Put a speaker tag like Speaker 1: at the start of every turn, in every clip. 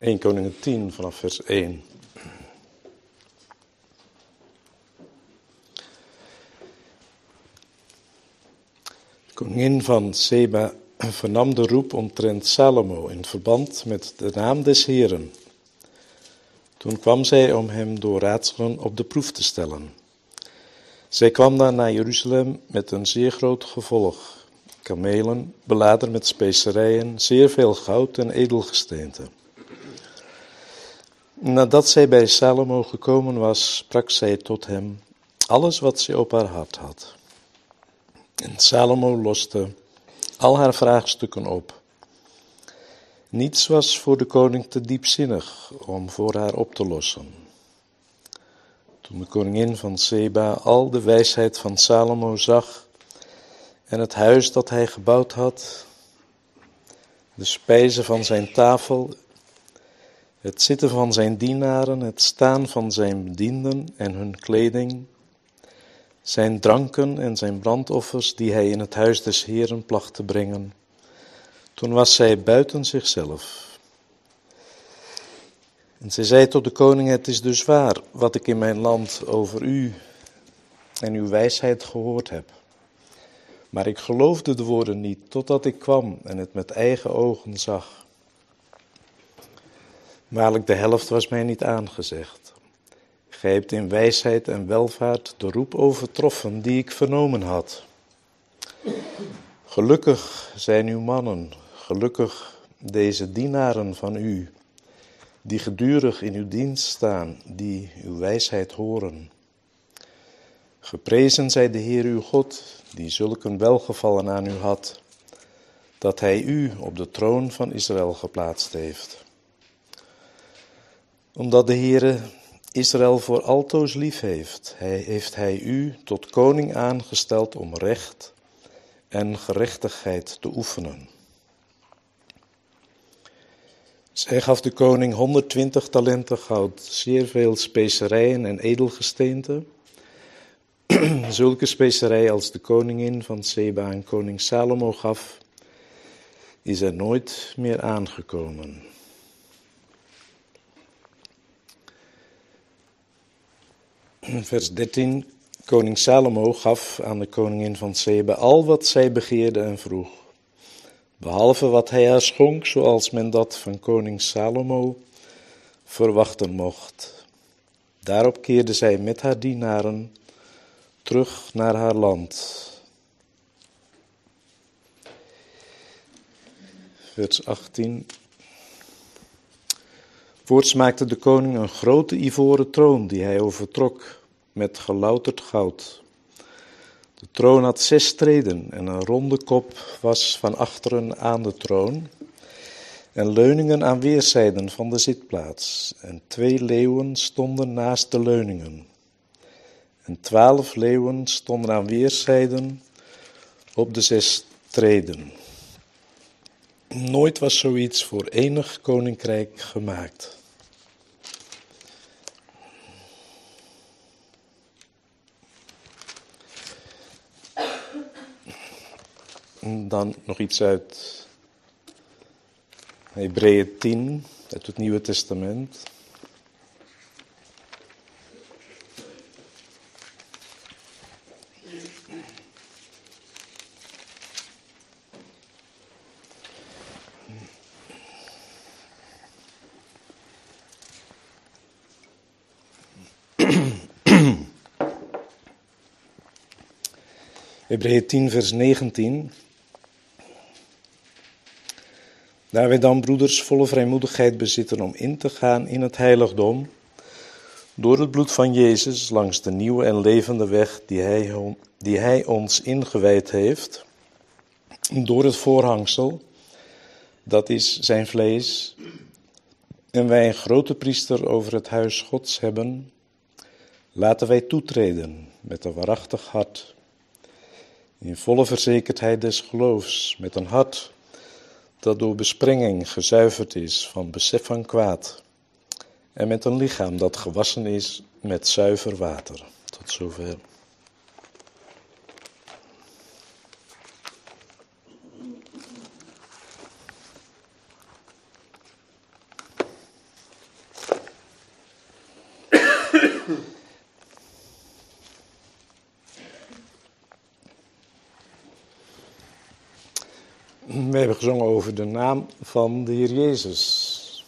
Speaker 1: 1 Koningen 10 vanaf vers 1. De koningin van Seba vernam de roep omtrent Salomo in verband met de naam des Heren. Toen kwam zij om hem door raadselen op de proef te stellen. Zij kwam dan naar Jeruzalem met een zeer groot gevolg, kamelen, beladen met specerijen, zeer veel goud en edelgesteente. Nadat zij bij Salomo gekomen was, sprak zij tot hem alles wat zij op haar hart had. En Salomo loste al haar vraagstukken op. Niets was voor de koning te diepzinnig om voor haar op te lossen. Toen de koningin van Seba al de wijsheid van Salomo zag en het huis dat hij gebouwd had, de spijzen van zijn tafel, het zitten van zijn dienaren, het staan van zijn bedienden en hun kleding, zijn dranken en zijn brandoffers die hij in het huis des Heren placht te brengen. Toen was zij buiten zichzelf. En zij zei tot de koning: Het is dus waar wat ik in mijn land over u en uw wijsheid gehoord heb. Maar ik geloofde de woorden niet, totdat ik kwam en het met eigen ogen zag. Waarlijk, de helft was mij niet aangezegd. Gij hebt in wijsheid en welvaart de roep overtroffen die ik vernomen had. Gelukkig zijn uw mannen, gelukkig deze dienaren van u, die gedurig in uw dienst staan, die uw wijsheid horen. Geprezen zij de Heer uw God, die zulk een welgevallen aan u had, dat hij u op de troon van Israël geplaatst heeft. Omdat de Heere Israël voor altoos lief heeft, hij, heeft hij u tot koning aangesteld om recht en gerechtigheid te oefenen. Zij gaf de koning 120 talenten goud, zeer veel specerijen en edelgesteenten. Zulke specerijen als de koningin van Seba en koning Salomo gaf, is er nooit meer aangekomen. Vers 13. Koning Salomo gaf aan de koningin van Seba al wat zij begeerde en vroeg. Behalve wat hij haar schonk, zoals men dat van koning Salomo verwachten mocht. Daarop keerde zij met haar dienaren terug naar haar land. Vers 18. Voorts maakte de koning een grote ivoren troon die hij overtrok met gelouterd goud. De troon had zes treden en een ronde kop was van achteren aan de troon en leuningen aan weerszijden van de zitplaats. En twee leeuwen stonden naast de leuningen. En twaalf leeuwen stonden aan weerszijden op de zes treden. Nooit was zoiets voor enig koninkrijk gemaakt. Dan nog iets uit Hebreeën 10, uit het Nieuwe Testament. Hebreeën 10, vers 19. Daar wij dan, broeders, volle vrijmoedigheid bezitten om in te gaan in het heiligdom, door het bloed van Jezus, langs de nieuwe en levende weg die Hij, die hij ons ingewijd heeft, door het voorhangsel, dat is zijn vlees, en wij een grote priester over het huis Gods hebben, laten wij toetreden met een waarachtig hart, in volle verzekerdheid des geloofs, met een hart dat door besprenging gezuiverd is van besef van kwaad en met een lichaam dat gewassen is met zuiver water. Tot zover. We hebben gezongen over de naam van de Heer Jezus.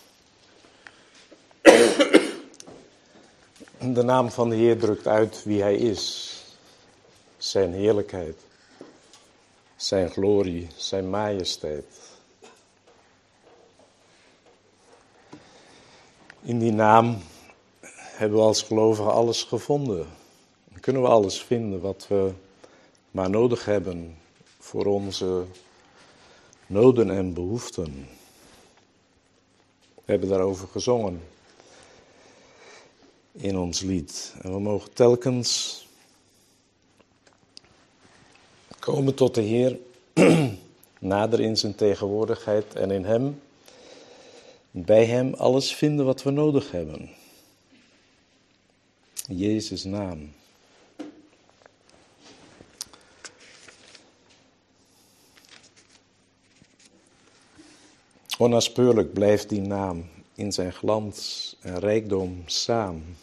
Speaker 1: De naam van de Heer drukt uit wie Hij is. Zijn heerlijkheid, Zijn glorie, Zijn majesteit. In die naam hebben we als gelovigen alles gevonden. Kunnen we alles vinden wat we maar nodig hebben voor onze noden en behoeften. We hebben daarover gezongen in ons lied. En we mogen telkens komen tot de Heer, nader in zijn tegenwoordigheid en in Hem, bij Hem alles vinden wat we nodig hebben. Jezus' naam. Onnaspeurlijk blijft die naam in zijn glans en rijkdom samen.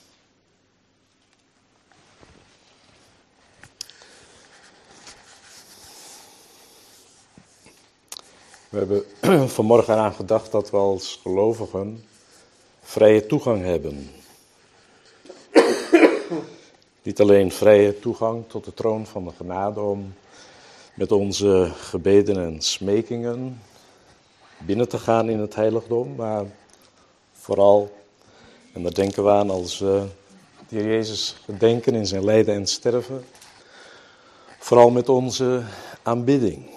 Speaker 1: We hebben vanmorgen aan gedacht dat we als gelovigen vrije toegang hebben. Niet alleen vrije toegang tot de troon van de genade om met onze gebeden en smekingen binnen te gaan in het heiligdom, maar vooral, en daar denken we aan als we de Heer Jezus gedenken in zijn lijden en sterven, vooral met onze aanbidding.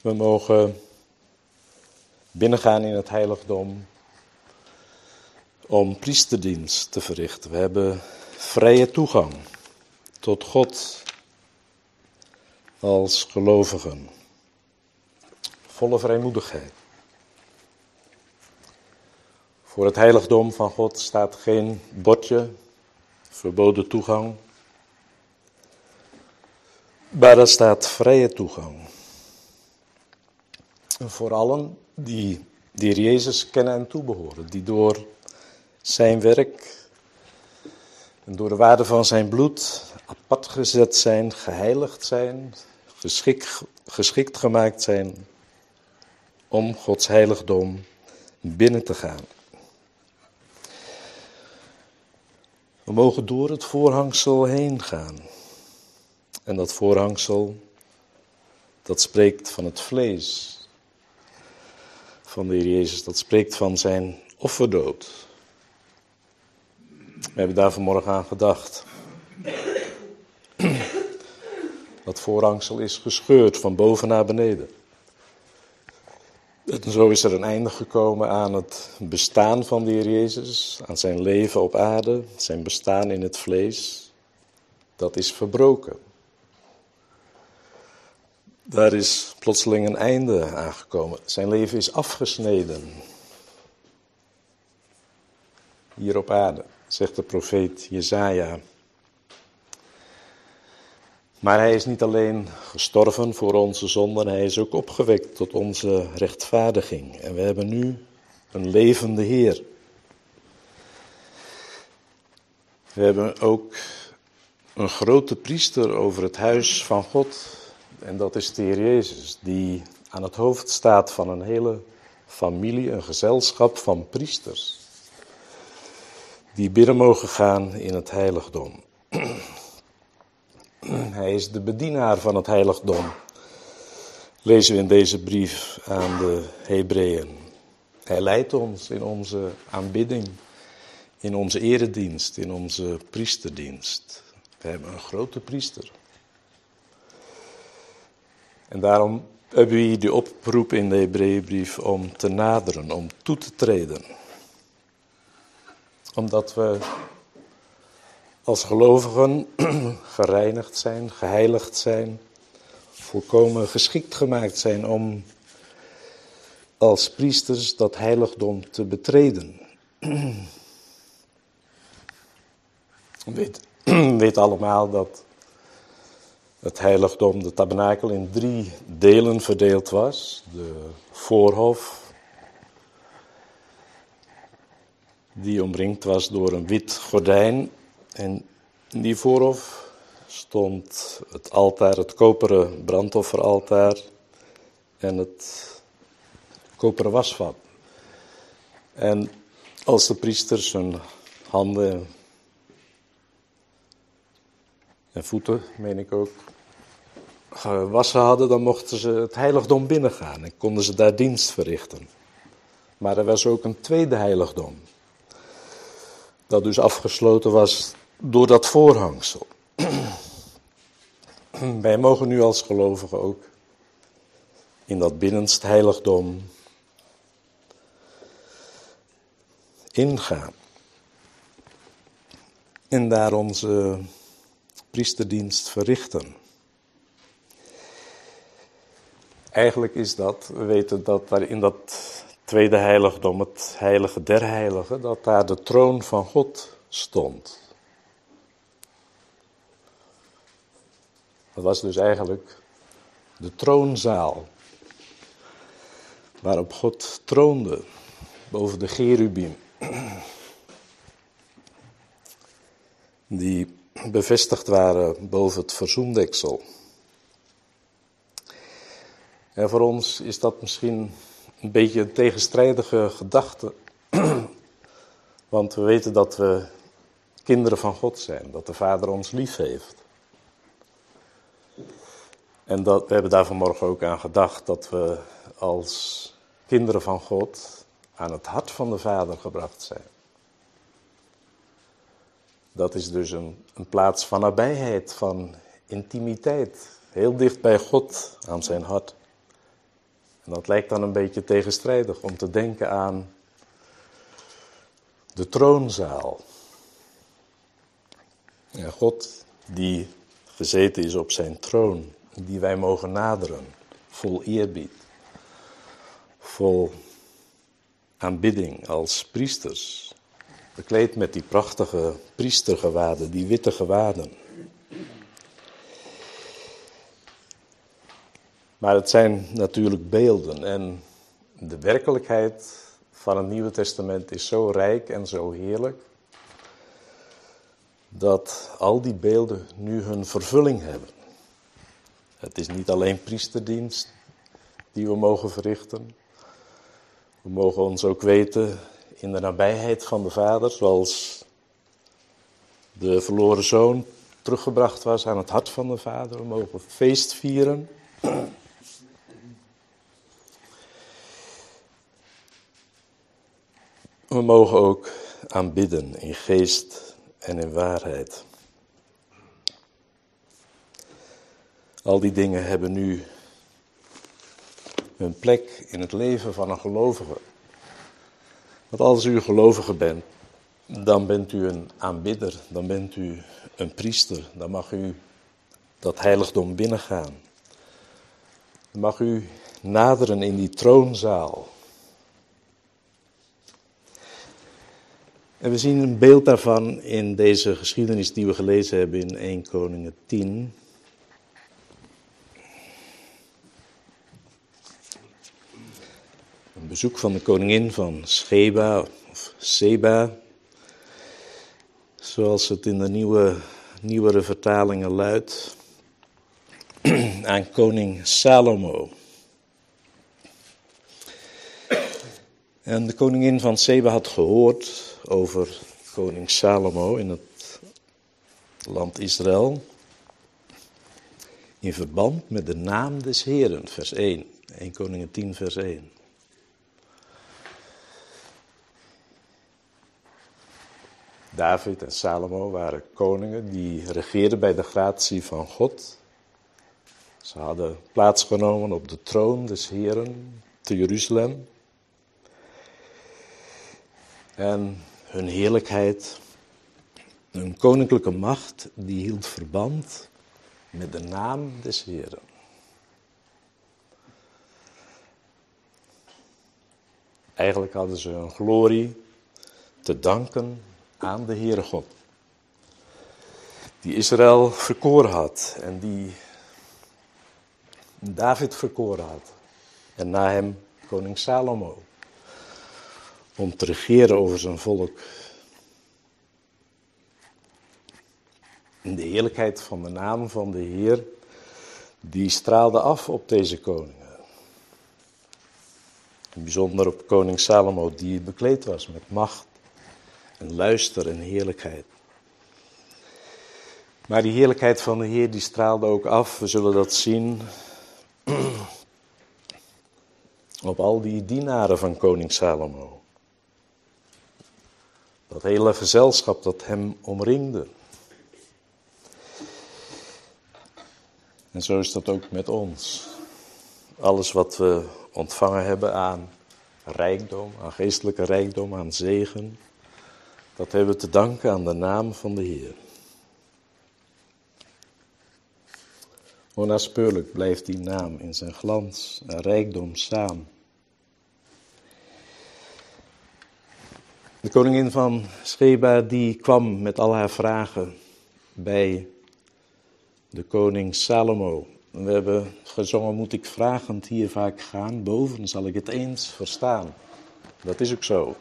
Speaker 1: We mogen binnengaan in het heiligdom om priesterdienst te verrichten. We hebben vrije toegang tot God als gelovigen. Volle vrijmoedigheid. Voor het heiligdom van God staat geen bordje, verboden toegang. Maar er staat vrije toegang. En voor allen die, die Jezus kennen en toebehoren, die door zijn werk en door de waarde van zijn bloed apart gezet zijn, geheiligd zijn, geschikt, geschikt gemaakt zijn om Gods heiligdom binnen te gaan. We mogen door het voorhangsel heen gaan. En dat voorhangsel, dat spreekt van het vlees van de Heer Jezus. Dat spreekt van zijn offerdood. We hebben daar vanmorgen aan gedacht. Dat voorhangsel is gescheurd van boven naar beneden. Zo is er een einde gekomen aan het bestaan van de Heer Jezus, aan zijn leven op aarde, zijn bestaan in het vlees. Dat is verbroken. Daar is plotseling een einde aangekomen. Zijn leven is afgesneden. Hier op aarde, zegt de profeet Jezaja. Maar hij is niet alleen gestorven voor onze zonden, hij is ook opgewekt tot onze rechtvaardiging. En we hebben nu een levende Heer. We hebben ook een grote priester over het huis van God. En dat is de Heer Jezus, die aan het hoofd staat van een hele familie, een gezelschap van priesters. Die binnen mogen gaan in het heiligdom. Hij is de bedienaar van het heiligdom. Lezen we in deze brief aan de Hebreeën. Hij leidt ons in onze aanbidding, in onze eredienst, in onze priesterdienst. We hebben een grote priester. En daarom hebben we hier die oproep in de Hebreeënbrief om te naderen, om toe te treden. Omdat we als gelovigen gereinigd zijn, geheiligd zijn, volkomen geschikt gemaakt zijn om als priesters dat heiligdom te betreden. weet, weet allemaal dat het heiligdom, de tabernakel, in drie delen verdeeld was. De voorhof, die omringd was door een wit gordijn. En in die voorhof stond het altaar, het koperen brandofferaltaar en het koperen wasvat. En als de priesters hun handen en voeten, meen ik ook, gewassen hadden, dan mochten ze het heiligdom binnengaan en konden ze daar dienst verrichten. Maar er was ook een tweede heiligdom, dat dus afgesloten was door dat voorhangsel. Wij mogen nu als gelovigen ook in dat binnenst heiligdom ingaan. En daar onze priesterdienst verrichten. Eigenlijk is dat, we weten dat daar in dat tweede heiligdom, het heilige der heiligen, dat daar de troon van God stond. Dat was dus eigenlijk de troonzaal, waarop God troonde boven de cherubim, die bevestigd waren boven het verzoendeksel. En voor ons is dat misschien een beetje een tegenstrijdige gedachte. Want we weten dat we kinderen van God zijn, dat de Vader ons lief heeft. En dat, we hebben daar vanmorgen ook aan gedacht dat we als kinderen van God aan het hart van de Vader gebracht zijn. Dat is dus een, een plaats van nabijheid, van intimiteit. Heel dicht bij God aan zijn hart. En dat lijkt dan een beetje tegenstrijdig om te denken aan de troonzaal. God die gezeten is op zijn troon, die wij mogen naderen, vol eerbied, vol aanbidding als priesters, bekleed met die prachtige priestergewaden, die witte gewaden. Maar het zijn natuurlijk beelden en de werkelijkheid van het Nieuwe Testament is zo rijk en zo heerlijk dat al die beelden nu hun vervulling hebben. Het is niet alleen priesterdienst die we mogen verrichten. We mogen ons ook weten in de nabijheid van de Vader, zoals de verloren zoon teruggebracht was aan het hart van de Vader. We mogen feest vieren. We mogen ook aanbidden in geest en in waarheid. Al die dingen hebben nu hun plek in het leven van een gelovige. Want als u een gelovige bent, dan bent u een aanbidder, dan bent u een priester, dan mag u dat heiligdom binnengaan. Dan mag u naderen in die troonzaal. En we zien een beeld daarvan in deze geschiedenis die we gelezen hebben in 1 Koningen 10. Bezoek van de koningin van Sheba of Seba, zoals het in de nieuwe, nieuwere vertalingen luidt, aan koning Salomo. En de koningin van Seba had gehoord over koning Salomo in het land Israël. In verband met de naam des Heren, vers 1. 1 Koningen 10, vers 1. David en Salomo waren koningen die regeerden bij de gratie van God. Ze hadden plaatsgenomen op de troon des Heren te Jeruzalem. En hun heerlijkheid, hun koninklijke macht, die hield verband met de naam des Heren. Eigenlijk hadden ze hun glorie te danken aan de Heere God. Die Israël verkoren had en die David verkoren had. En na hem koning Salomo. Om te regeren over zijn volk. De heerlijkheid van de naam van de Heer, die straalde af op deze koningen. Bijzonder op koning Salomo, die bekleed was met macht en luister en heerlijkheid. Maar die heerlijkheid van de Heer die straalde ook af, we zullen dat zien, op al die dienaren van koning Salomo. Dat hele gezelschap dat hem omringde. En zo is dat ook met ons. Alles wat we ontvangen hebben aan rijkdom, aan geestelijke rijkdom, aan zegen, dat hebben we te danken aan de naam van de Heer. Onnaspeurlijk blijft die naam in zijn glans en rijkdom samen. De koningin van Sheba die kwam met al haar vragen bij de koning Salomo. We hebben gezongen, moet ik vragend hier vaak gaan, boven zal ik het eens verstaan. Dat is ook zo.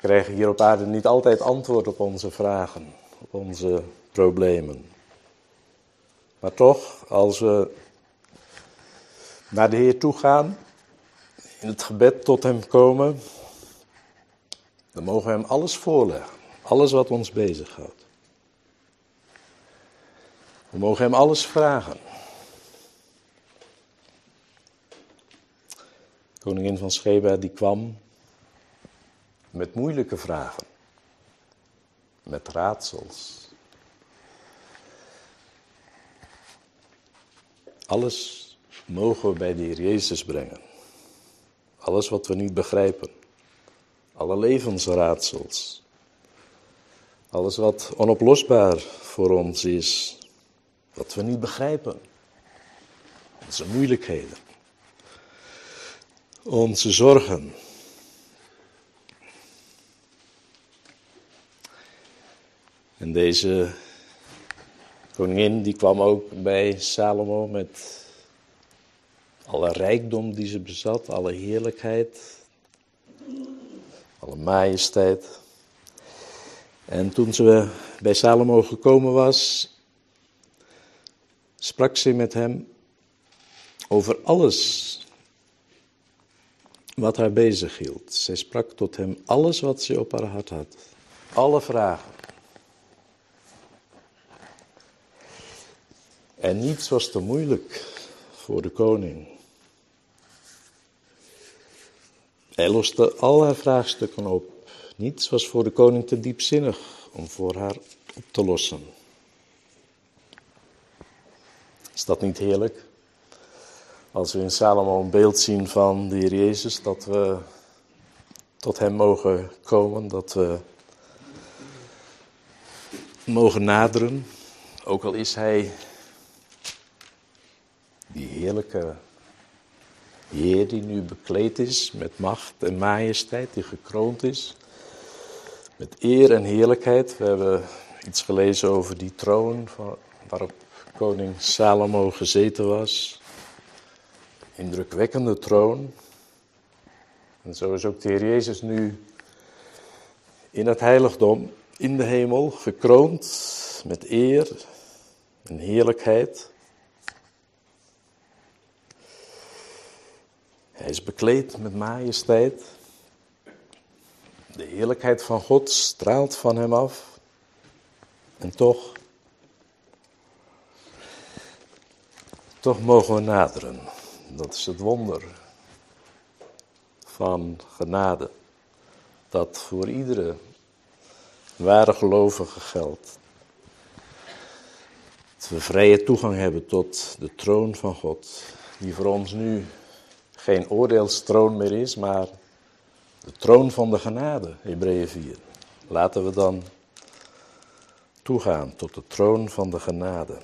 Speaker 1: Krijgen hier op aarde niet altijd antwoord op onze vragen, op onze problemen. Maar toch, als we naar de Heer toe gaan, in het gebed tot Hem komen, dan mogen we Hem alles voorleggen. Alles wat ons bezighoudt. We mogen Hem alles vragen. koningin van Sheba die kwam met moeilijke vragen, met raadsels. Alles mogen we bij de Heer Jezus brengen. Alles wat we niet begrijpen. Alle levensraadsels. Alles wat onoplosbaar voor ons is. Wat we niet begrijpen. Onze moeilijkheden. Onze zorgen. En deze koningin die kwam ook bij Salomo met alle rijkdom die ze bezat, alle heerlijkheid, alle majesteit. En toen ze bij Salomo gekomen was, sprak ze met hem over alles wat haar bezig hield. Zij sprak tot hem alles wat ze op haar hart had, alle vragen. En niets was te moeilijk voor de koning. Hij loste al haar vraagstukken op. Niets was voor de koning te diepzinnig om voor haar op te lossen. Is dat niet heerlijk? Als we in Salomo een beeld zien van de Heer Jezus, dat we tot Hem mogen komen, dat we mogen naderen, ook al is Hij die heerlijke Heer die nu bekleed is met macht en majesteit, die gekroond is met eer en heerlijkheid. We hebben iets gelezen over die troon waarop koning Salomo gezeten was. Indrukwekkende troon. En zo is ook de Heer Jezus nu in het heiligdom, in de hemel, gekroond met eer en heerlijkheid. Hij is bekleed met majesteit. De heerlijkheid van God straalt van hem af. En toch, toch mogen we naderen. Dat is het wonder van genade. Dat voor iedere ware gelovige geldt. Dat we vrije toegang hebben tot de troon van God. Die voor ons nu geen oordeelstroon meer is, maar de troon van de genade, Hebreeën 4. Laten we dan toegaan tot de troon van de genade.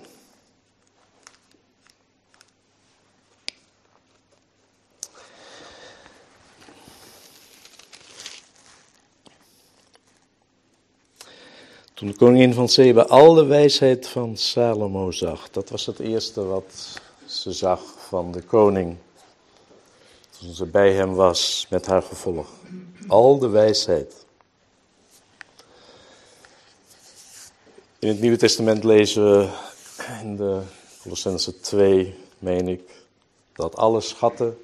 Speaker 1: Toen de koningin van Seba al de wijsheid van Salomo zag, dat was het eerste wat ze zag van de koning toen ze bij hem was met haar gevolg. Al de wijsheid. In het Nieuwe Testament lezen we in de Colossense 2, meen ik, dat alle schatten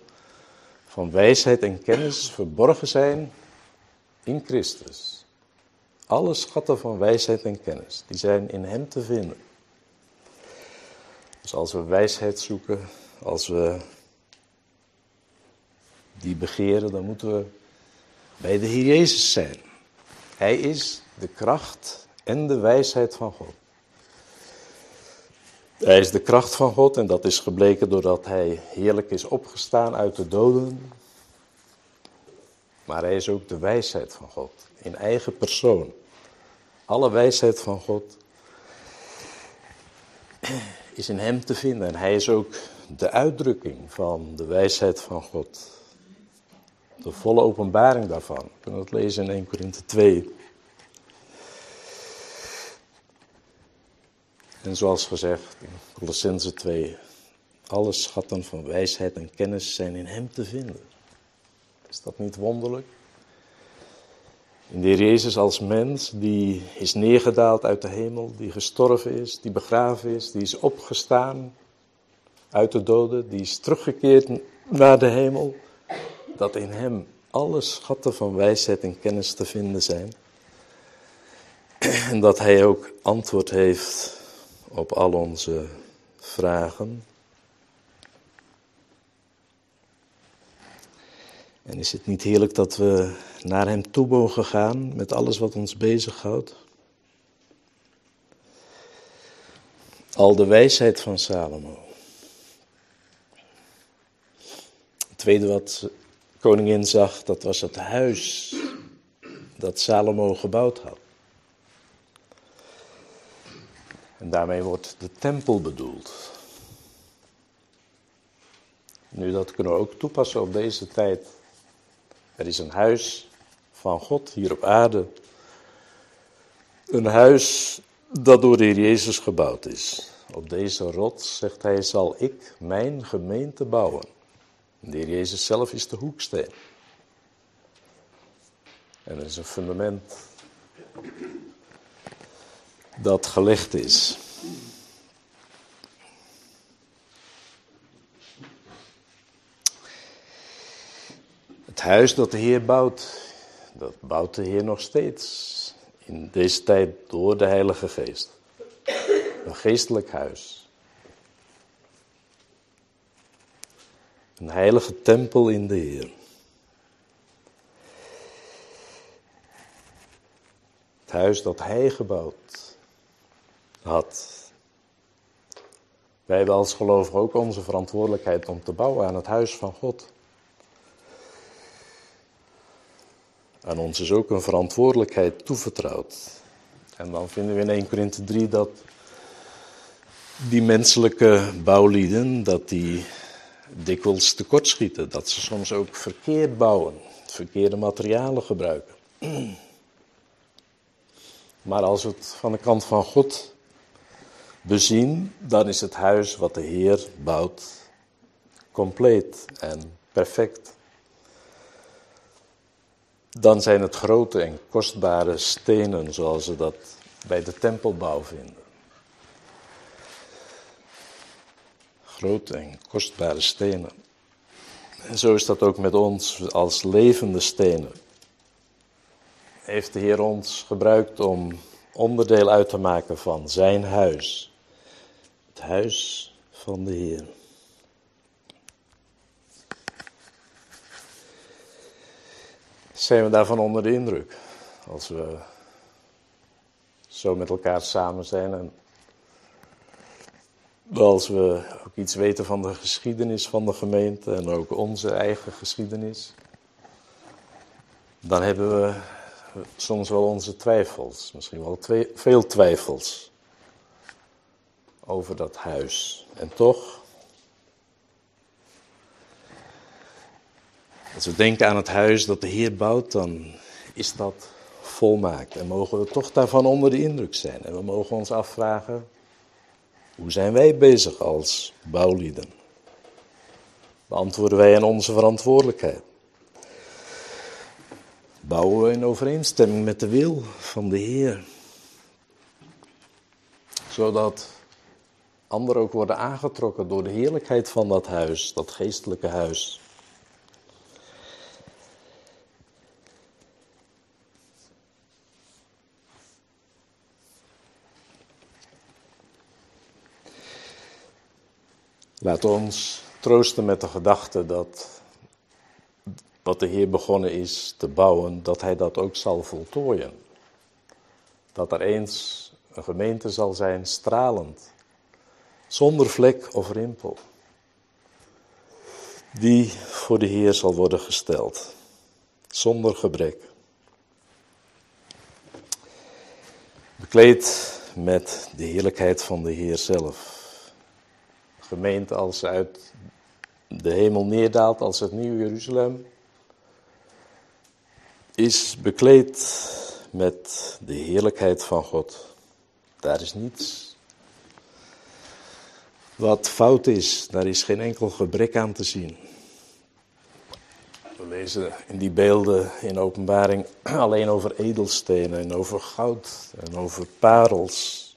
Speaker 1: van wijsheid en kennis verborgen zijn in Christus. Alle schatten van wijsheid en kennis, die zijn in Hem te vinden. Dus als we wijsheid zoeken, als we die begeren, dan moeten we bij de Heer Jezus zijn. Hij is de kracht en de wijsheid van God. Hij is de kracht van God en dat is gebleken doordat hij heerlijk is opgestaan uit de doden. Maar hij is ook de wijsheid van God in eigen persoon. Alle wijsheid van God is in hem te vinden en hij is ook de uitdrukking van de wijsheid van God. De volle openbaring daarvan. We kunnen het lezen in 1 Korinthe 2. En zoals gezegd in Colossense 2, alle schatten van wijsheid en kennis zijn in Hem te vinden. Is dat niet wonderlijk? In Heer Jezus als mens, die is neergedaald uit de hemel, die gestorven is, die begraven is, die is opgestaan uit de doden, die is teruggekeerd naar de hemel, dat in Hem alle schatten van wijsheid en kennis te vinden zijn. En dat Hij ook antwoord heeft op al onze vragen. En is het niet heerlijk dat we naar Hem toe mogen gaan met alles wat ons bezighoudt? Al de wijsheid van Salomo. Het tweede wat koningin zag, dat was het huis dat Salomo gebouwd had. En daarmee wordt de tempel bedoeld. Nu, dat kunnen we ook toepassen op deze tijd. Er is een huis van God hier op aarde. Een huis dat door de Heer Jezus gebouwd is. Op deze rots, zegt hij, zal ik mijn gemeente bouwen. De Heer Jezus zelf is de hoeksteen. En er is een fundament dat gelegd is. Het huis dat de Heer bouwt, dat bouwt de Heer nog steeds. In deze tijd door de Heilige Geest. Een geestelijk huis. Een heilige tempel in de Heer. Het huis dat Hij gebouwd had. Wij hebben als gelovigen ook onze verantwoordelijkheid om te bouwen aan het huis van God. Aan ons is ook een verantwoordelijkheid toevertrouwd. En dan vinden we in 1 Korinthe 3 dat die menselijke bouwlieden, dat die dikwijls tekortschieten. Dat ze soms ook verkeerd bouwen, verkeerde materialen gebruiken. Maar als we het van de kant van God bezien, dan is het huis wat de Heer bouwt compleet en perfect. Dan zijn het grote en kostbare stenen, zoals we dat bij de tempelbouw vinden. Grote en kostbare stenen. En zo is dat ook met ons als levende stenen. Heeft de Heer ons gebruikt om onderdeel uit te maken van zijn huis huis van de Heer. Zijn we daarvan onder de indruk? Als we zo met elkaar samen zijn en als we ook iets weten van de geschiedenis van de gemeente en ook onze eigen geschiedenis, dan hebben we soms wel onze twijfels, misschien wel veel twijfels over dat huis. En toch, als we denken aan het huis dat de Heer bouwt, dan is dat volmaakt. En mogen we toch daarvan onder de indruk zijn. En we mogen ons afvragen, hoe zijn wij bezig als bouwlieden? Beantwoorden wij aan onze verantwoordelijkheid? Bouwen we in overeenstemming met de wil van de Heer? zodat anderen ook worden aangetrokken door de heerlijkheid van dat huis, dat geestelijke huis. Laat ons troosten met de gedachte dat wat de Heer begonnen is te bouwen, dat Hij dat ook zal voltooien. Dat er eens een gemeente zal zijn stralend, zonder vlek of rimpel, die voor de Heer zal worden gesteld, zonder gebrek. Bekleed met de heerlijkheid van de Heer zelf. Gemeente als uit de hemel neerdaalt, als het nieuwe Jeruzalem, is bekleed met de heerlijkheid van God. Daar is niets wat fout is, daar is geen enkel gebrek aan te zien. We lezen in die beelden in openbaring alleen over edelstenen en over goud en over parels.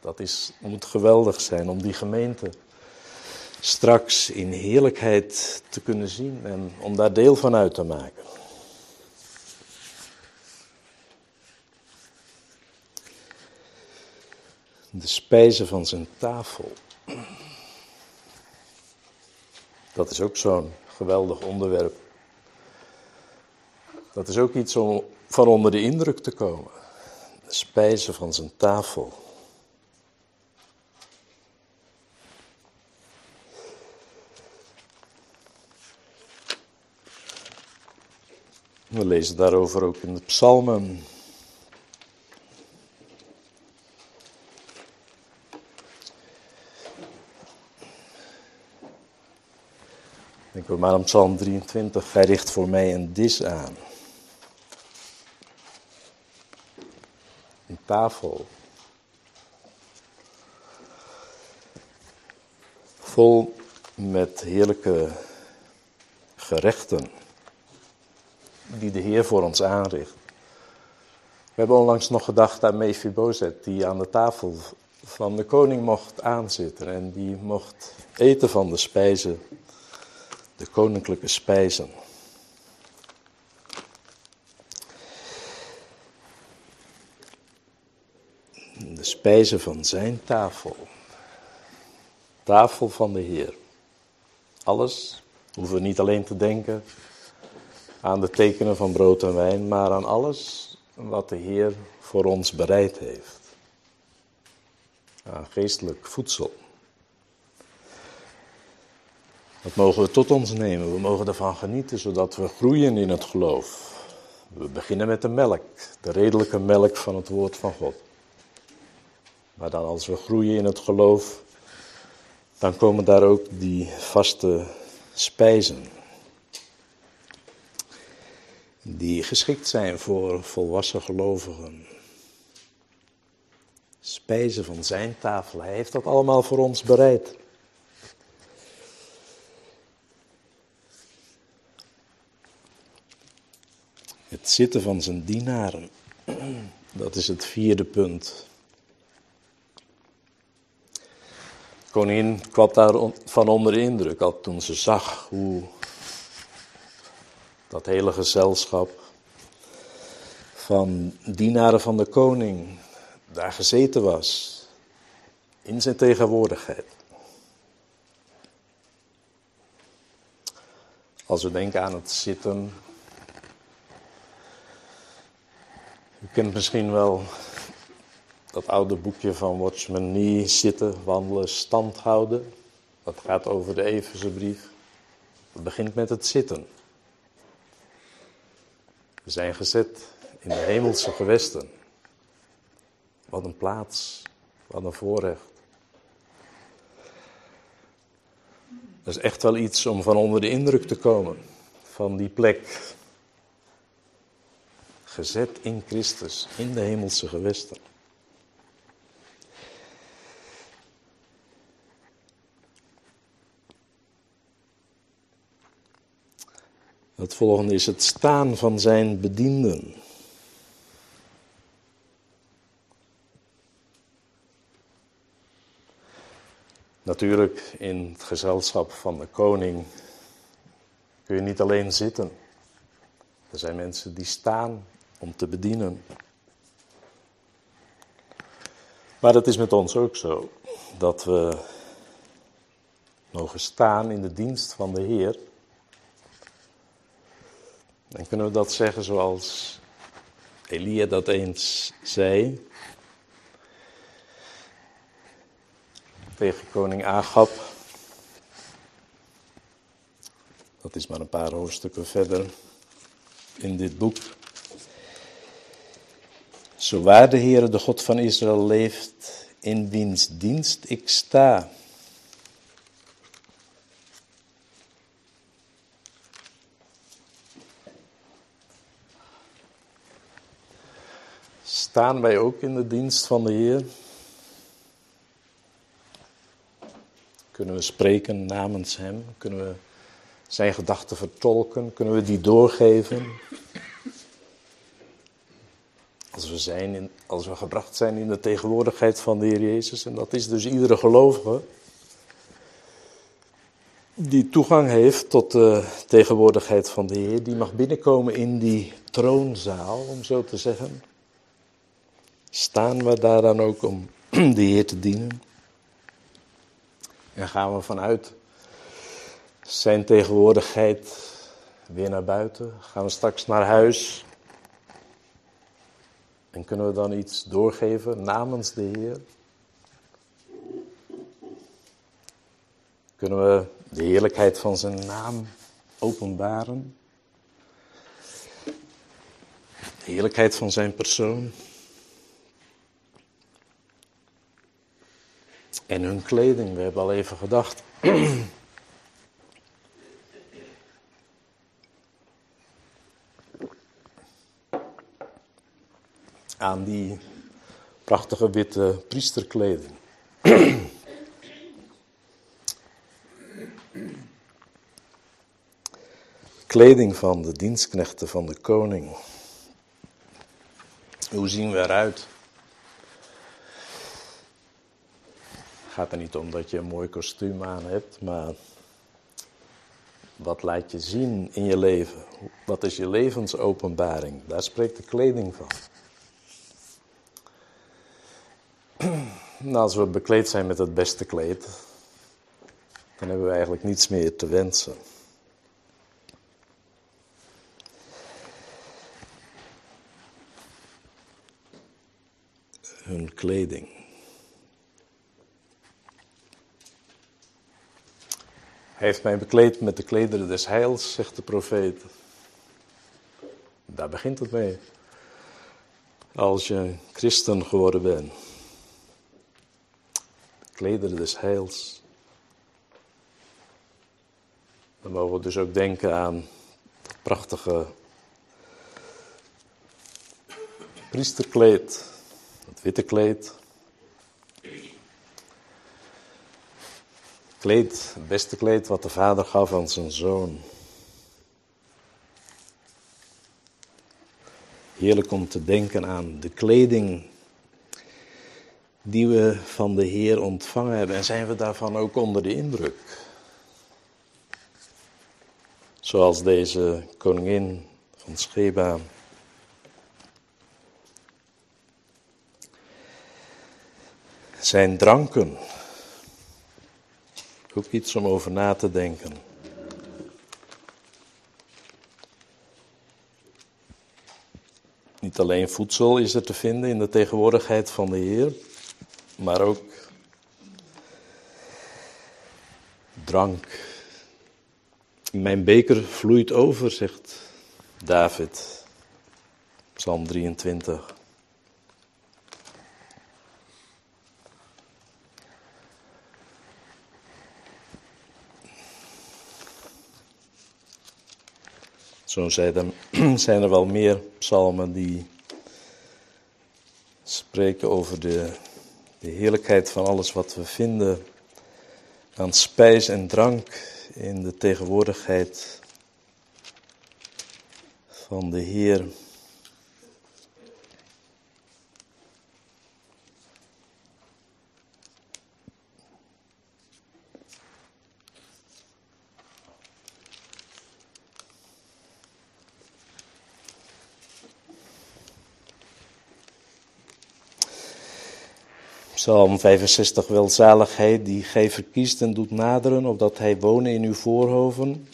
Speaker 1: Dat is, moet geweldig zijn om die gemeente straks in heerlijkheid te kunnen zien en om daar deel van uit te maken. de spijzen van zijn tafel. Dat is ook zo'n geweldig onderwerp. Dat is ook iets om van onder de indruk te komen. De spijzen van zijn tafel. We lezen daarover ook in de psalmen. Denken we maar aan Psalm 23. Hij richt voor mij een dis aan. Een tafel. Vol met heerlijke gerechten. Die de Heer voor ons aanricht. We hebben onlangs nog gedacht aan Mephibozet, die aan de tafel van de koning mocht aanzitten en die mocht eten van de spijzen de koninklijke spijzen. De spijzen van zijn tafel. Tafel van de Heer. Alles hoeven we niet alleen te denken aan de tekenen van brood en wijn, maar aan alles wat de Heer voor ons bereid heeft. Aan geestelijk voedsel. Dat mogen we tot ons nemen. We mogen ervan genieten, zodat we groeien in het geloof. We beginnen met de melk, de redelijke melk van het woord van God. Maar dan als we groeien in het geloof, dan komen daar ook die vaste spijzen. Die geschikt zijn voor volwassen gelovigen. Spijzen van zijn tafel. Hij heeft dat allemaal voor ons bereid. Het zitten van zijn dienaren. Dat is het vierde punt. Koningin kwam daar van onder de indruk al toen ze zag hoe dat hele gezelschap van dienaren van de koning daar gezeten was. In zijn tegenwoordigheid. Als we denken aan het zitten U kent misschien wel dat oude boekje van Watchman Nee, zitten, wandelen, stand houden. Dat gaat over de Everse brief. Het begint met het zitten. We zijn gezet in de hemelse gewesten. Wat een plaats, wat een voorrecht. Dat is echt wel iets om van onder de indruk te komen van die plek gezet in Christus, in de hemelse gewesten. Het volgende is het staan van zijn bedienden. natuurlijk, in het gezelschap van de koning kun je niet alleen zitten. Er zijn mensen die staan om te bedienen. Maar het is met ons ook zo dat we mogen staan in de dienst van de Heer. En kunnen we dat zeggen zoals Elia dat eens zei tegen koning Agab. Dat is maar een paar hoofdstukken verder in dit boek. Zo waar de Heer, de God van Israël, leeft, in wiens dienst ik sta. Staan wij ook in de dienst van de Heer? Kunnen we spreken namens Hem? Kunnen we Zijn gedachten vertolken? Kunnen we die doorgeven? Als we, zijn in, als we gebracht zijn in de tegenwoordigheid van de Heer Jezus, en dat is dus iedere gelovige die toegang heeft tot de tegenwoordigheid van de Heer, die mag binnenkomen in die troonzaal, om zo te zeggen. Staan we daar dan ook om de Heer te dienen? En gaan we vanuit zijn tegenwoordigheid weer naar buiten? Gaan we straks naar huis? En kunnen we dan iets doorgeven namens de Heer? Kunnen we de heerlijkheid van zijn naam openbaren? De heerlijkheid van zijn persoon? En hun kleding, we hebben al even gedacht. Aan die prachtige witte priesterkleding. Kleding van de dienstknechten van de koning. Hoe zien we eruit? Gaat er niet om dat je een mooi kostuum aan hebt, maar wat laat je zien in je leven? Wat is je levensopenbaring? Daar spreekt de kleding van. Nou, als we bekleed zijn met het beste kleed, dan hebben we eigenlijk niets meer te wensen. Hun kleding. Heeft mij bekleed met de klederen des heils, zegt de profeet. Daar begint het mee. Als je christen geworden bent. De klederen des heils. Dan mogen we dus ook denken aan prachtige priesterkleed, het witte kleed. Kleed, het beste kleed wat de vader gaf aan zijn zoon. Heerlijk om te denken aan de kleding die we van de Heer ontvangen hebben. En zijn we daarvan ook onder de indruk? Zoals deze koningin van Scheba. Zijn dranken ook iets om over na te denken. Niet alleen voedsel is er te vinden in de tegenwoordigheid van de Heer, maar ook drank. Mijn beker vloeit over, zegt David. Psalm 23. Zo zijn er, wel meer psalmen die spreken over de, de heerlijkheid van alles wat we vinden aan spijs en drank in de tegenwoordigheid van de Heer. Psalm 65, welzaligheid die gij verkiest en doet naderen, opdat hij wonen in uw voorhoven.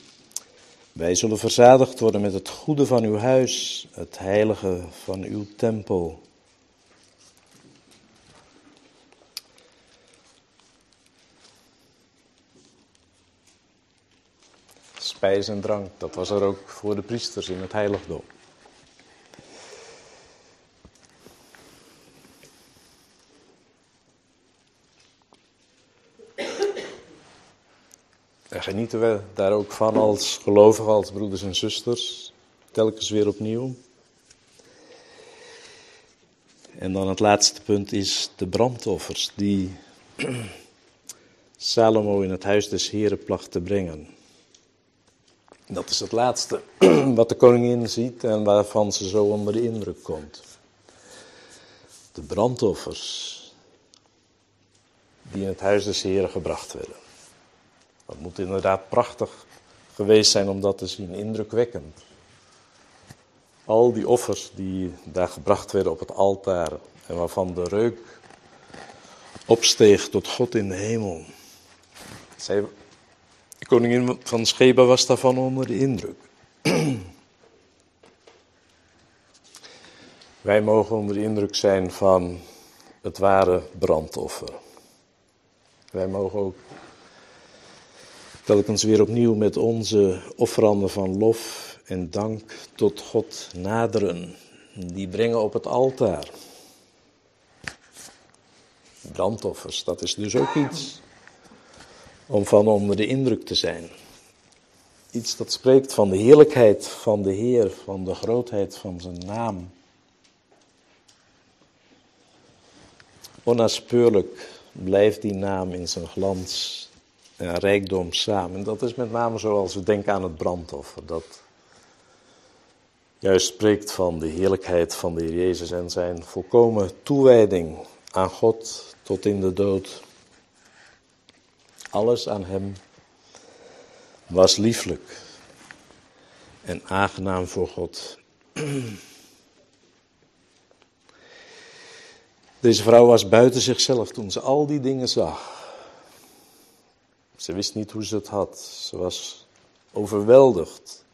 Speaker 1: Wij zullen verzadigd worden met het goede van uw huis, het heilige van uw tempel. Spijs en drank, dat was er ook voor de priesters in het heiligdom. Genieten we daar ook van als gelovigen, als broeders en zusters, telkens weer opnieuw. En dan het laatste punt is de brandoffers die Salomo in het huis des Heren placht te brengen. Dat is het laatste wat de koningin ziet en waarvan ze zo onder de indruk komt. De brandoffers die in het huis des Heren gebracht werden. Dat moet inderdaad prachtig geweest zijn om dat te zien, indrukwekkend. Al die offers die daar gebracht werden op het altaar en waarvan de reuk opsteeg tot God in de hemel. De koningin van Scheba was daarvan onder de indruk. Wij mogen onder de indruk zijn van het ware brandoffer. Wij mogen ook telkens weer opnieuw met onze offeranden van lof en dank tot God naderen. Die brengen op het altaar. Brandoffers, dat is dus ook iets om van onder de indruk te zijn. Iets dat spreekt van de heerlijkheid van de Heer, van de grootheid van zijn naam. Onnaspeurlijk blijft die naam in zijn glans rijkdom samen. En dat is met name zoals we denken aan het brandoffer. Dat juist spreekt van de heerlijkheid van de Heer Jezus en zijn volkomen toewijding aan God tot in de dood. Alles aan hem was lieflijk en aangenaam voor God. Deze vrouw was buiten zichzelf toen ze al die dingen zag. Ze wist niet hoe ze het had. Ze was overweldigd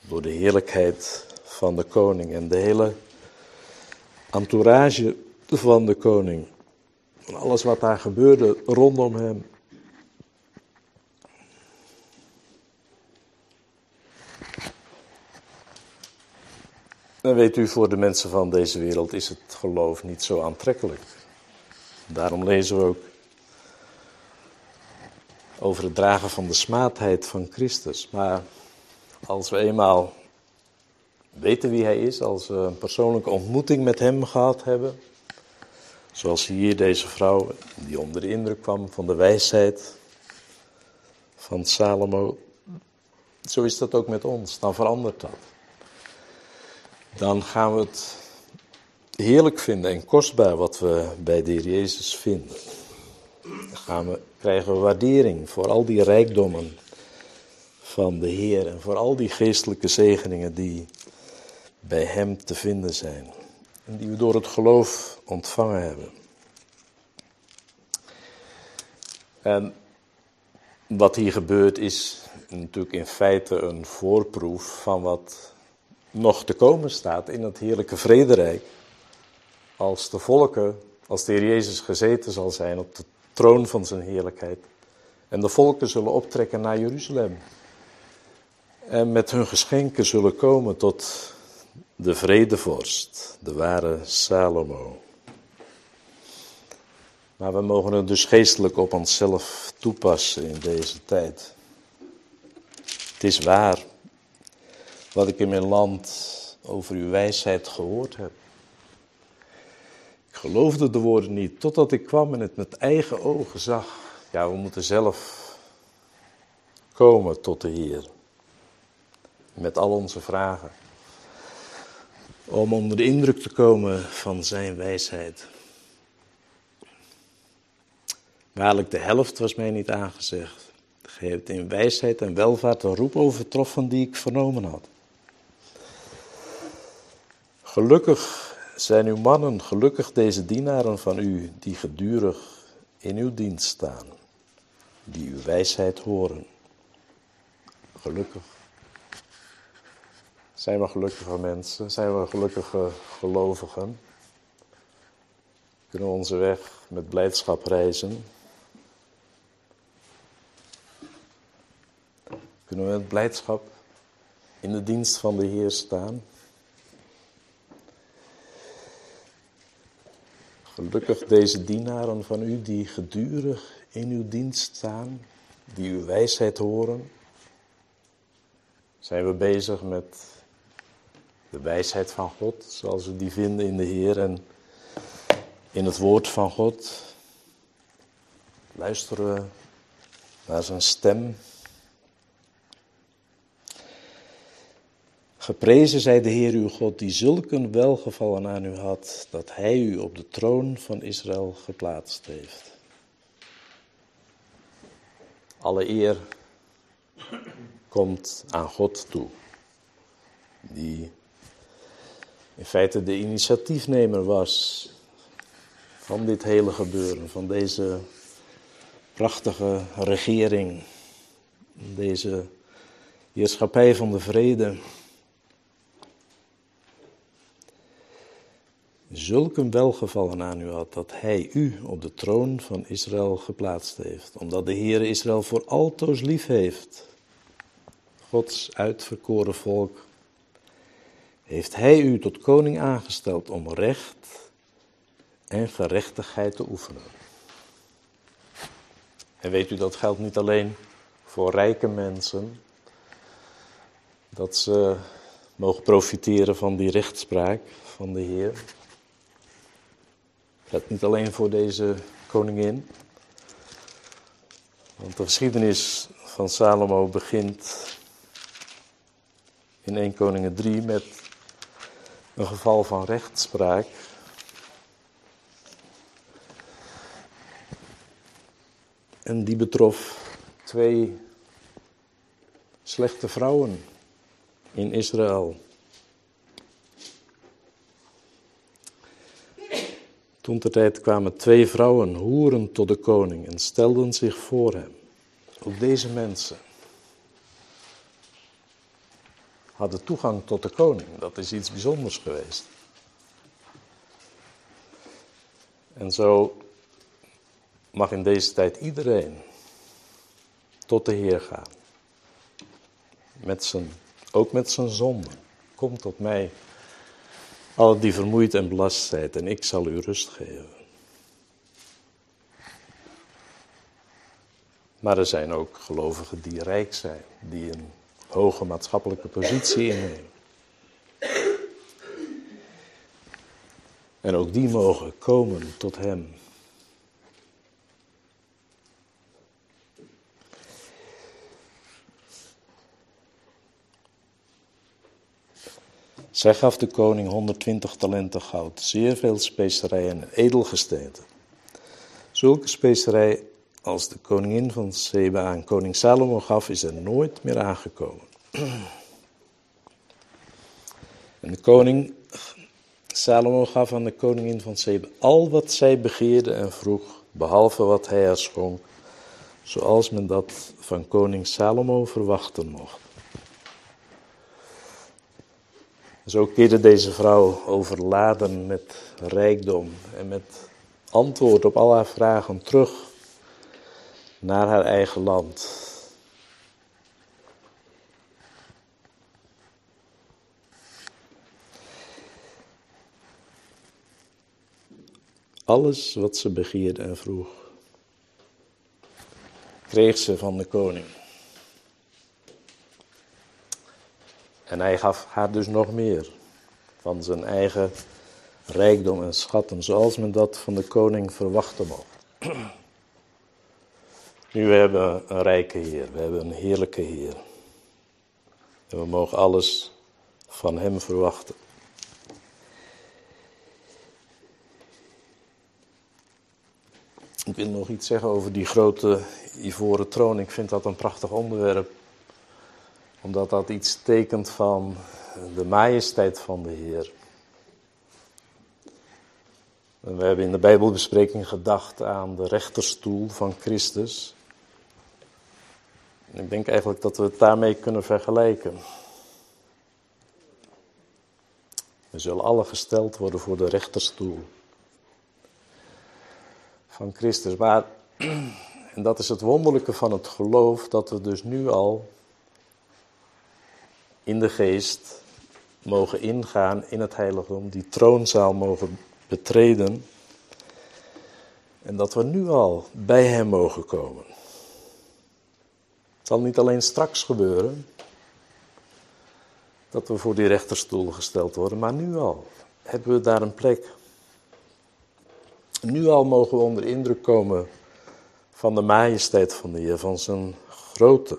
Speaker 1: door de heerlijkheid van de koning en de hele entourage van de koning. En alles wat daar gebeurde rondom hem. En weet u, voor de mensen van deze wereld is het geloof niet zo aantrekkelijk. Daarom lezen we ook over het dragen van de smaadheid van Christus. Maar als we eenmaal weten wie Hij is, als we een persoonlijke ontmoeting met Hem gehad hebben, zoals hier deze vrouw, die onder de indruk kwam van de wijsheid van Salomo, zo is dat ook met ons, dan verandert dat. Dan gaan we het heerlijk vinden en kostbaar wat we bij de Heer Jezus vinden. Dan gaan we krijgen we waardering voor al die rijkdommen van de Heer en voor al die geestelijke zegeningen die bij Hem te vinden zijn en die we door het geloof ontvangen hebben. En wat hier gebeurt is natuurlijk in feite een voorproef van wat nog te komen staat in het heerlijke vrederijk. Als de volken, als de Heer Jezus gezeten zal zijn op de troon van zijn heerlijkheid. En de volken zullen optrekken naar Jeruzalem. En met hun geschenken zullen komen tot de vredevorst, de ware Salomo. Maar we mogen het dus geestelijk op onszelf toepassen in deze tijd. Het is waar wat ik in mijn land over uw wijsheid gehoord heb. Geloofde de woorden niet, totdat ik kwam en het met eigen ogen zag. Ja, we moeten zelf komen tot de Heer. Met al onze vragen. Om onder de indruk te komen van zijn wijsheid. Waarlijk, de helft was mij niet aangezegd. Gij hebt in wijsheid en welvaart een roep overtroffen die ik vernomen had. Gelukkig Zijn uw mannen gelukkig deze dienaren van u, die gedurig in uw dienst staan, die uw wijsheid horen. Gelukkig. Zijn we gelukkige mensen? Zijn we gelukkige gelovigen? Kunnen we onze weg met blijdschap reizen? Kunnen we met blijdschap in de dienst van de Heer staan? Gelukkig deze dienaren van u die gedurig in uw dienst staan, die uw wijsheid horen. Zijn we bezig met de wijsheid van God, zoals we die vinden in de Heer en in het woord van God? Luisteren we naar zijn stem? Geprezen zij de Heer uw God, die zulk welgevallen aan u had, dat Hij u op de troon van Israël geplaatst heeft. Alle eer komt aan God toe, die in feite de initiatiefnemer was van dit hele gebeuren, van deze prachtige regering, deze heerschappij van de vrede. Zulk welgevallen aan u had dat hij u op de troon van Israël geplaatst heeft, omdat de Heere Israël voor altoos lief heeft. Gods uitverkoren volk, heeft hij u tot koning aangesteld om recht en gerechtigheid te oefenen. En weet u, dat geldt niet alleen voor rijke mensen, dat ze mogen profiteren van die rechtspraak van de Heer. Dat niet alleen voor deze koningin. Want de geschiedenis van Salomo begint in 1 Koningen 3 met een geval van rechtspraak. En die betrof twee slechte vrouwen in Israël. Toen ter tijd kwamen twee vrouwen, hoeren, tot de koning en stelden zich voor hem. Ook deze mensen hadden toegang tot de koning. Dat is iets bijzonders geweest. En zo mag in deze tijd iedereen tot de Heer gaan. Met zijn, ook met zijn zonde. Kom tot mij, alle die vermoeid en belast zijt, en ik zal u rust geven. Maar er zijn ook gelovigen die rijk zijn, die een hoge maatschappelijke positie innemen. En ook die mogen komen tot Hem. Zij gaf de koning 120 talenten goud, zeer veel specerijen en edelgesteenten. Zulke specerij als de koningin van Seba aan koning Salomo gaf, is er nooit meer aangekomen. En de koning Salomo gaf aan de koningin van Seba al wat zij begeerde en vroeg, behalve wat hij haar schonk, zoals men dat van koning Salomo verwachten mocht. Zo keerde deze vrouw overladen met rijkdom en met antwoord op al haar vragen terug naar haar eigen land. Alles wat ze begeerde en vroeg, kreeg ze van de koning. En hij gaf haar dus nog meer van zijn eigen rijkdom en schatten, zoals men dat van de koning verwachten mocht. Nu, we hebben een rijke Heer, we hebben een heerlijke Heer. En we mogen alles van Hem verwachten. Ik wil nog iets zeggen over die grote ivoren troon. Ik vind dat een prachtig onderwerp omdat dat iets tekent van de majesteit van de Heer. We hebben in de Bijbelbespreking gedacht aan de rechterstoel van Christus. ik denk eigenlijk dat we het daarmee kunnen vergelijken. We zullen alle gesteld worden voor de rechterstoel van Christus. Maar, en dat is het wonderlijke van het geloof, dat we dus nu al in de geest mogen ingaan in het heiligdom, die troonzaal mogen betreden. En dat we nu al bij Hem mogen komen. Het zal niet alleen straks gebeuren, dat we voor die rechterstoel gesteld worden, maar nu al hebben we daar een plek. Nu al mogen we onder indruk komen van de majesteit van de Heer, van zijn grootte.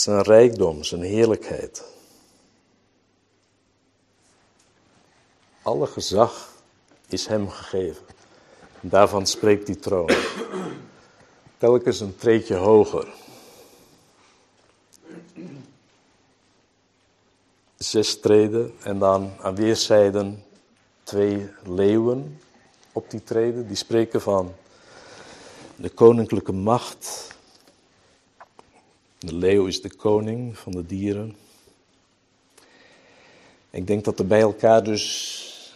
Speaker 1: Zijn rijkdom, zijn heerlijkheid. Alle gezag is hem gegeven. daarvan spreekt die troon. Telkens een treetje hoger. Zes treden en dan aan weerszijden twee leeuwen op die treden. Die spreken van de koninklijke macht. De leeuw is de koning van de dieren. Ik denk dat er bij elkaar dus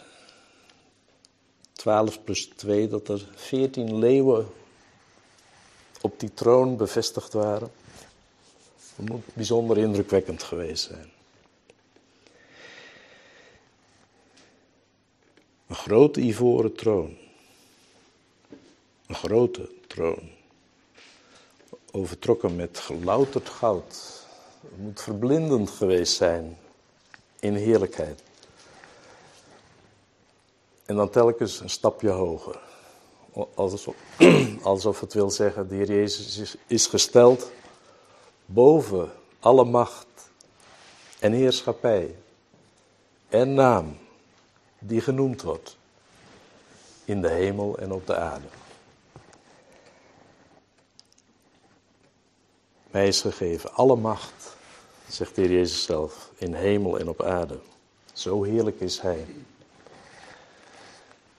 Speaker 1: 12 plus 2, dat er 14 leeuwen op die troon bevestigd waren. Dat moet bijzonder indrukwekkend geweest zijn. Een grote ivoren troon. Een grote troon. Overtrokken met gelouterd goud. Het moet verblindend geweest zijn in heerlijkheid. En dan telkens een stapje hoger. Alsof, alsof het wil zeggen, de Heer Jezus is, is gesteld boven alle macht en heerschappij en naam die genoemd wordt in de hemel en op de aarde. Mij is gegeven alle macht, zegt de Heer Jezus zelf, in hemel en op aarde. Zo heerlijk is Hij.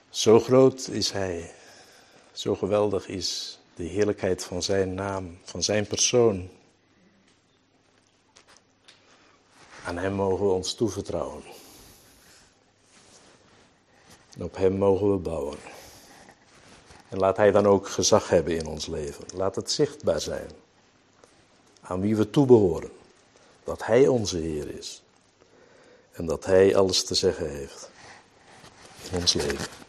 Speaker 1: Zo groot is Hij, zo geweldig is de heerlijkheid van Zijn naam, van Zijn persoon. Aan Hem mogen we ons toevertrouwen. En op Hem mogen we bouwen. En laat Hij dan ook gezag hebben in ons leven. Laat het zichtbaar zijn aan wie we toebehoren. Dat Hij onze Heer is. En dat Hij alles te zeggen heeft in ons leven.